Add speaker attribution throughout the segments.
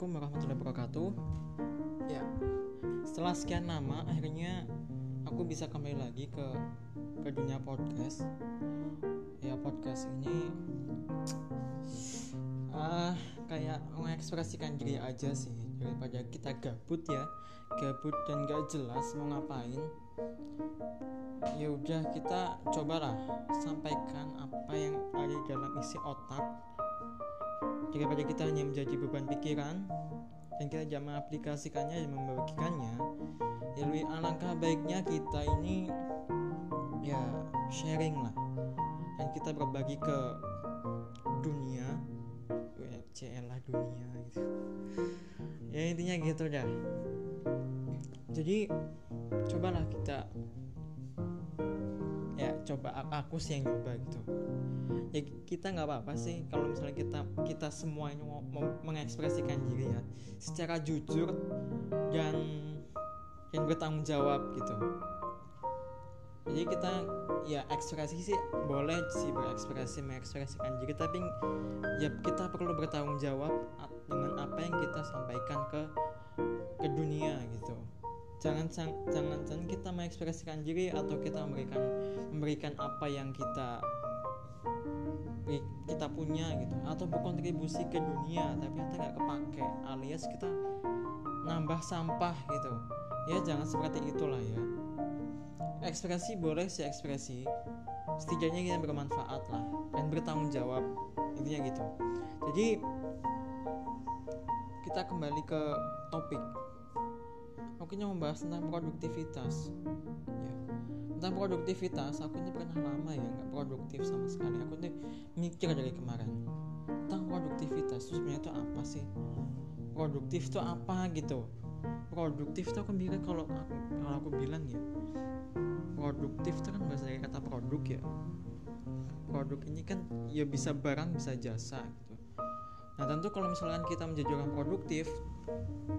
Speaker 1: Assalamualaikum warahmatullahi wabarakatuh. Ya, setelah sekian lama akhirnya aku bisa kembali lagi ke ke dunia podcast. Ya podcast ini ah kayak mengekspresikan diri aja sih daripada kita gabut ya, gabut dan gak jelas mau ngapain. Ya udah kita cobalah sampaikan apa yang ada dalam isi otak daripada kita hanya menjadi beban pikiran dan kita tidak mengaplikasikannya dan membagikannya ya lebih alangkah baiknya kita ini ya sharing lah. Dan kita berbagi ke dunia ya CL lah dunia gitu. Ya intinya gitu dah. Jadi cobalah kita ya coba aku sih yang coba gitu ya kita nggak apa-apa sih kalau misalnya kita kita semua ini mau, mau mengekspresikan diri ya. Secara jujur dan yang bertanggung jawab gitu. Jadi kita ya ekspresi sih boleh sih berekspresi mengekspresikan diri tapi ya kita perlu bertanggung jawab dengan apa yang kita sampaikan ke ke dunia gitu. Jangan jangan jangan kita mengekspresikan diri atau kita memberikan memberikan apa yang kita kita punya gitu. Atau berkontribusi ke dunia tapi kita nggak kepake alias kita nambah sampah gitu. Ya jangan seperti itulah ya. Ekspresi boleh sih ekspresi setidaknya kita bermanfaat lah dan bertanggung jawab intinya gitu. Jadi kita kembali ke topik mungkin membahas tentang produktivitas. Tentang produktivitas aku ini pernah lama ya nggak produktif sama sekali. Aku ini mikir dari kemarin tentang produktivitas itu sebenarnya itu apa sih? Produktif itu apa gitu? Produktif itu aku mikir kalau aku kalau aku bilang ya produktif itu kan bahasa dari kata produk ya. Produk ini kan ya bisa barang bisa jasa nah tentu kalau misalkan kita menjadi orang produktif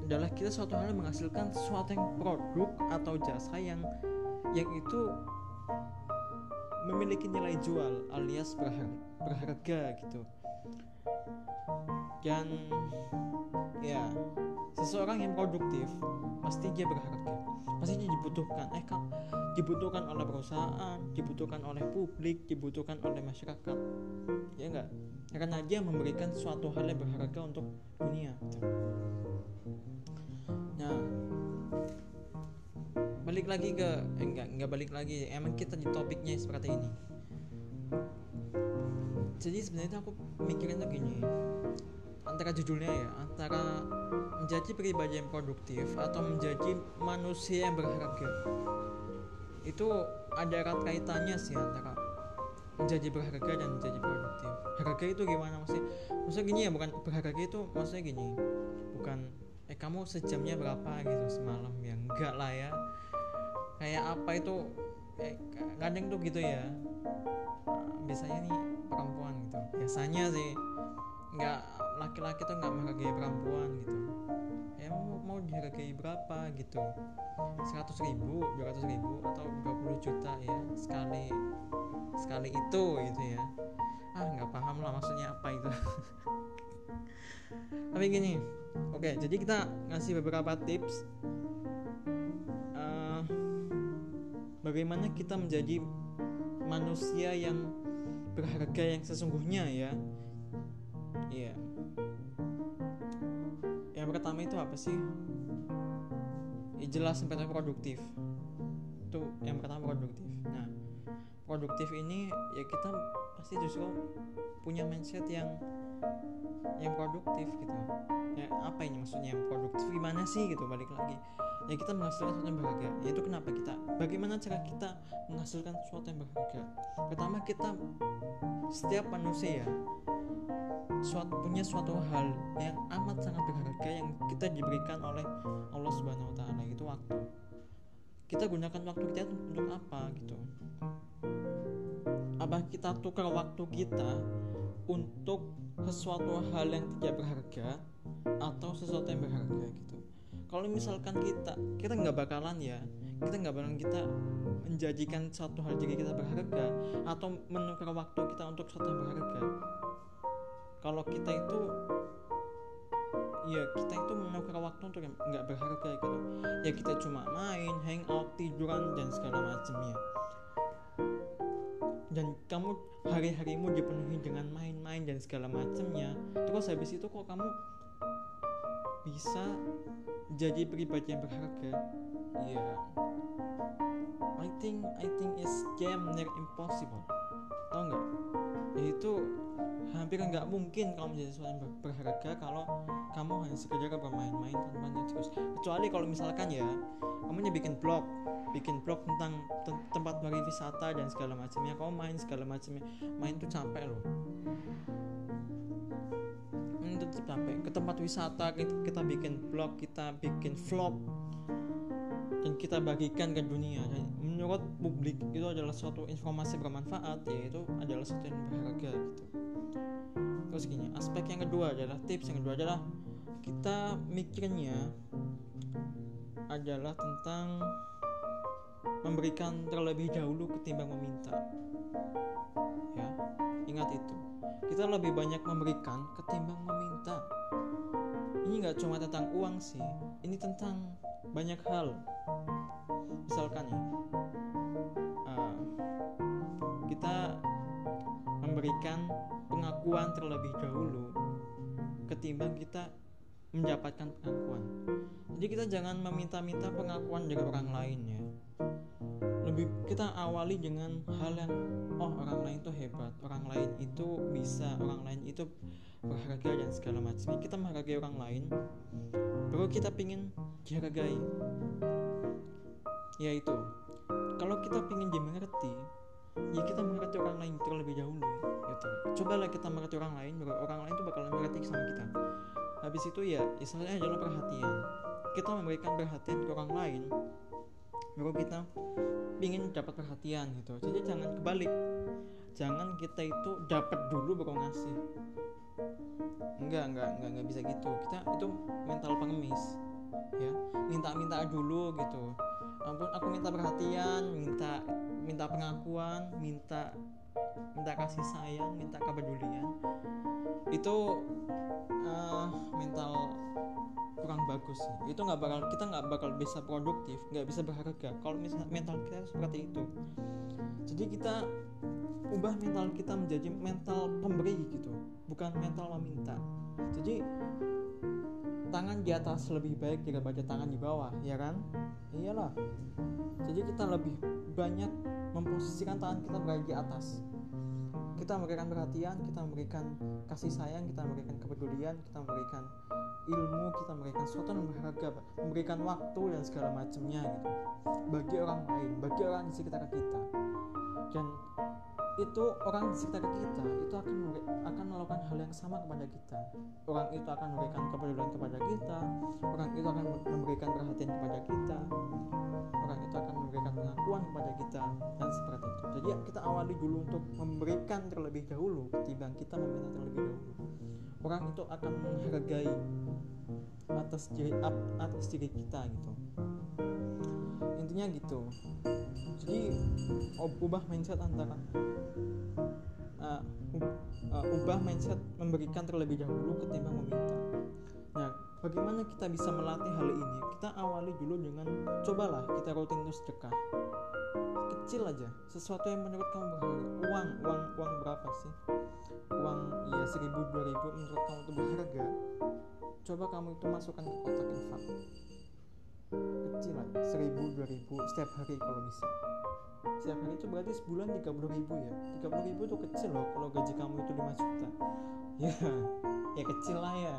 Speaker 1: adalah kita suatu yang menghasilkan sesuatu yang produk atau jasa yang yang itu memiliki nilai jual alias berharga, berharga gitu dan ya seseorang yang produktif pasti dia berharga pasti dia dibutuhkan. Eh kan dibutuhkan oleh perusahaan dibutuhkan oleh publik dibutuhkan oleh masyarakat. Ya enggak karena dia memberikan suatu hal yang berharga untuk dunia. Nah balik lagi ke eh, enggak enggak balik lagi. Emang kita di topiknya seperti ini. Jadi sebenarnya aku mikirin tuh gini antara judulnya ya antara menjadi pribadi yang produktif atau menjadi manusia yang berharga. Itu ada erat kaitannya sih antara menjadi berharga dan menjadi produktif. Harga itu gimana? Maksudnya maksudnya gini ya bukan berharga itu maksudnya gini. Bukan eh kamu sejamnya berapa? gitu semalam. Ya enggak lah ya. Kayak apa itu eh, kadang tuh gitu ya. Biasanya nih perempuan gitu. Biasanya sih nggak laki-laki tuh nggak menghargai perempuan gitu. Ya mau mau dihargai berapa gitu? 100 ribu 200 ribu atau 20 juta ya sekali sekali itu gitu ya. Ah nggak paham lah maksudnya apa itu. Tapi gini oke jadi kita ngasih beberapa tips bagaimana kita menjadi manusia yang berharga yang sesungguhnya ya iya. Yang pertama itu apa sih? Ya, jelas sampai produktif. Itu yang pertama produktif. Nah produktif ini ya kita pasti justru punya mindset yang yang produktif gitu. Ya apa ini maksudnya yang produktif? Gimana sih gitu? Balik lagi ya kita menghasilkan sesuatu yang berharga. Yaitu kenapa kita? Bagaimana cara kita menghasilkan sesuatu yang berharga? Pertama kita setiap manusia suatu punya suatu hal yang amat sangat berharga yang kita diberikan oleh Allah Subhanahu Wa Taala itu waktu. Kita gunakan waktu kita untuk apa gitu? Apa kita tukar waktu kita untuk sesuatu hal yang tidak berharga atau sesuatu yang berharga gitu kalau misalkan kita kita nggak bakalan ya. Kita nggak bakalan kita menjadikan satu hal jadi kita berharga atau menukar waktu kita untuk sesuatu yang berharga. Kalau kita itu ya kita itu menukar waktu untuk yang nggak berharga gitu. Ya kita cuma main hangout tiduran dan segala macamnya dan kamu hari-harimu dipenuhi dengan main-main dan segala macamnya. Terus habis itu kok kamu bisa jadi pribadi yang berharga. Yeah. I think I think it's damn near impossible. Tau nggak? Itu hampir nggak mungkin kamu menjadi sesuatu yang berharga kalau kamu hanya sekedar bermain-main tanpa terus kecuali kalau misalkan ya kamu bikin blog bikin blog tentang te tempat wisata dan segala macamnya. Kamu main segala macamnya. Main tuh capek loh tetap capek ke tempat wisata kita, kita bikin blog kita bikin vlog dan kita bagikan ke dunia dan menurut publik itu adalah suatu informasi bermanfaat yaitu adalah sesuatu yang berharga gitu terus gini aspek yang kedua adalah tips yang kedua adalah kita mikirnya adalah tentang memberikan terlebih dahulu ketimbang meminta. Ingat itu. Kita lebih banyak memberikan ketimbang meminta. Ini nggak cuma tentang uang sih, ini tentang banyak hal. Misalkan ya, uh, kita memberikan pengakuan terlebih dahulu ketimbang kita mendapatkan pengakuan. Jadi kita jangan meminta-minta pengakuan dari orang lain ya lebih kita awali dengan hal yang oh orang lain itu hebat. Orang lain itu bisa orang lain itu berharga dan segala macam. Kita menghargai orang lain baru kita pingin dihargai. Yaitu kalau kita pingin dimengerti ya kita mengerti orang lain terlebih dahulu gitu. Cobalah kita mengerti orang lain baru orang lain itu bakal mengerti sama kita. Habis itu ya istilahnya adalah perhatian. Kita memberikan perhatian ke orang lain baru kita ingin dapat perhatian gitu. Jadi jangan kebalik. Jangan kita itu dapat dulu baru ngasih. Enggak enggak enggak enggak bisa gitu. Kita itu mental pengemis ya. Minta-minta dulu gitu. Ampun aku minta perhatian minta minta pengakuan minta minta kasih sayang minta kepedulian. Itu uh, mental bagus itu nggak bakal kita nggak bakal bisa produktif nggak bisa berharga kalau misalnya mental kita seperti itu. Jadi kita ubah mental kita menjadi mental pemberi gitu bukan mental meminta. Jadi tangan di atas lebih baik daripada tangan di bawah ya kan? Iyalah. Jadi kita lebih banyak memposisikan tangan kita berada di atas. Kita memberikan perhatian kita memberikan kasih sayang kita memberikan kepedulian kita memberikan ilmu kita memberikan sesuatu yang berharga memberikan waktu dan segala macamnya gitu. Bagi orang lain bagi orang di sekitar kita. Dan itu orang di sekitar kita itu akan akan melakukan hal yang sama kepada kita. Orang itu akan memberikan kepedulian kepada kita orang itu akan memberikan perhatian kepada kita orang itu akan memberikan pengakuan kepada kita dan seperti itu. Jadi kita awali dulu untuk memberikan terlebih dahulu ketimbang kita meminta terlebih dahulu. Orang itu akan menghargai atas diri atas diri kita gitu. Intinya gitu jadi ubah mindset antara uh, ubah mindset memberikan terlebih dahulu ketimbang meminta. Nah bagaimana kita bisa melatih hal ini? Kita awali dulu dengan cobalah kita rutin sedekah. Kecil aja sesuatu yang menurut kamu berharga. Uang uang uang berapa sih? Uang ya seribu dua ribu menurut kamu itu berharga. Coba kamu itu masukkan ke kotak infak kecil aja seribu dua ribu setiap hari kalau bisa. Setiap hari itu berarti sebulan tiga puluh ribu ya? tiga puluh ribu itu kecil loh kalau gaji kamu itu lima juta. Ya ya kecil lah ya.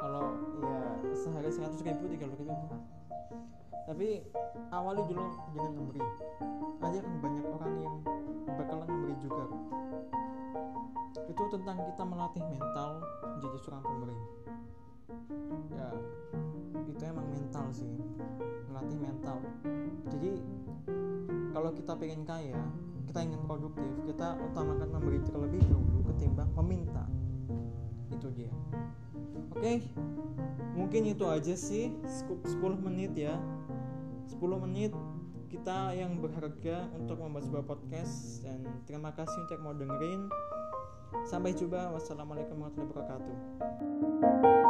Speaker 1: Kalau ya sehari seratus ribu tiga puluh ribu. Tapi awali dulu dengan memberi. Aja kan banyak orang yang bakalan memberi juga. Itu tentang kita melatih mental menjadi seorang pemberi ya itu emang mental sih. Melatih mental. Jadi kalau kita pengen kaya kita ingin produktif kita utamakan memberi terlebih dahulu ketimbang meminta. Itu dia. Oke mungkin itu aja sih. 10 menit ya. 10 menit kita yang berharga untuk membuat sebuah podcast dan terima kasih untuk mau dengerin. Sampai jumpa. Wassalamualaikum warahmatullahi wabarakatuh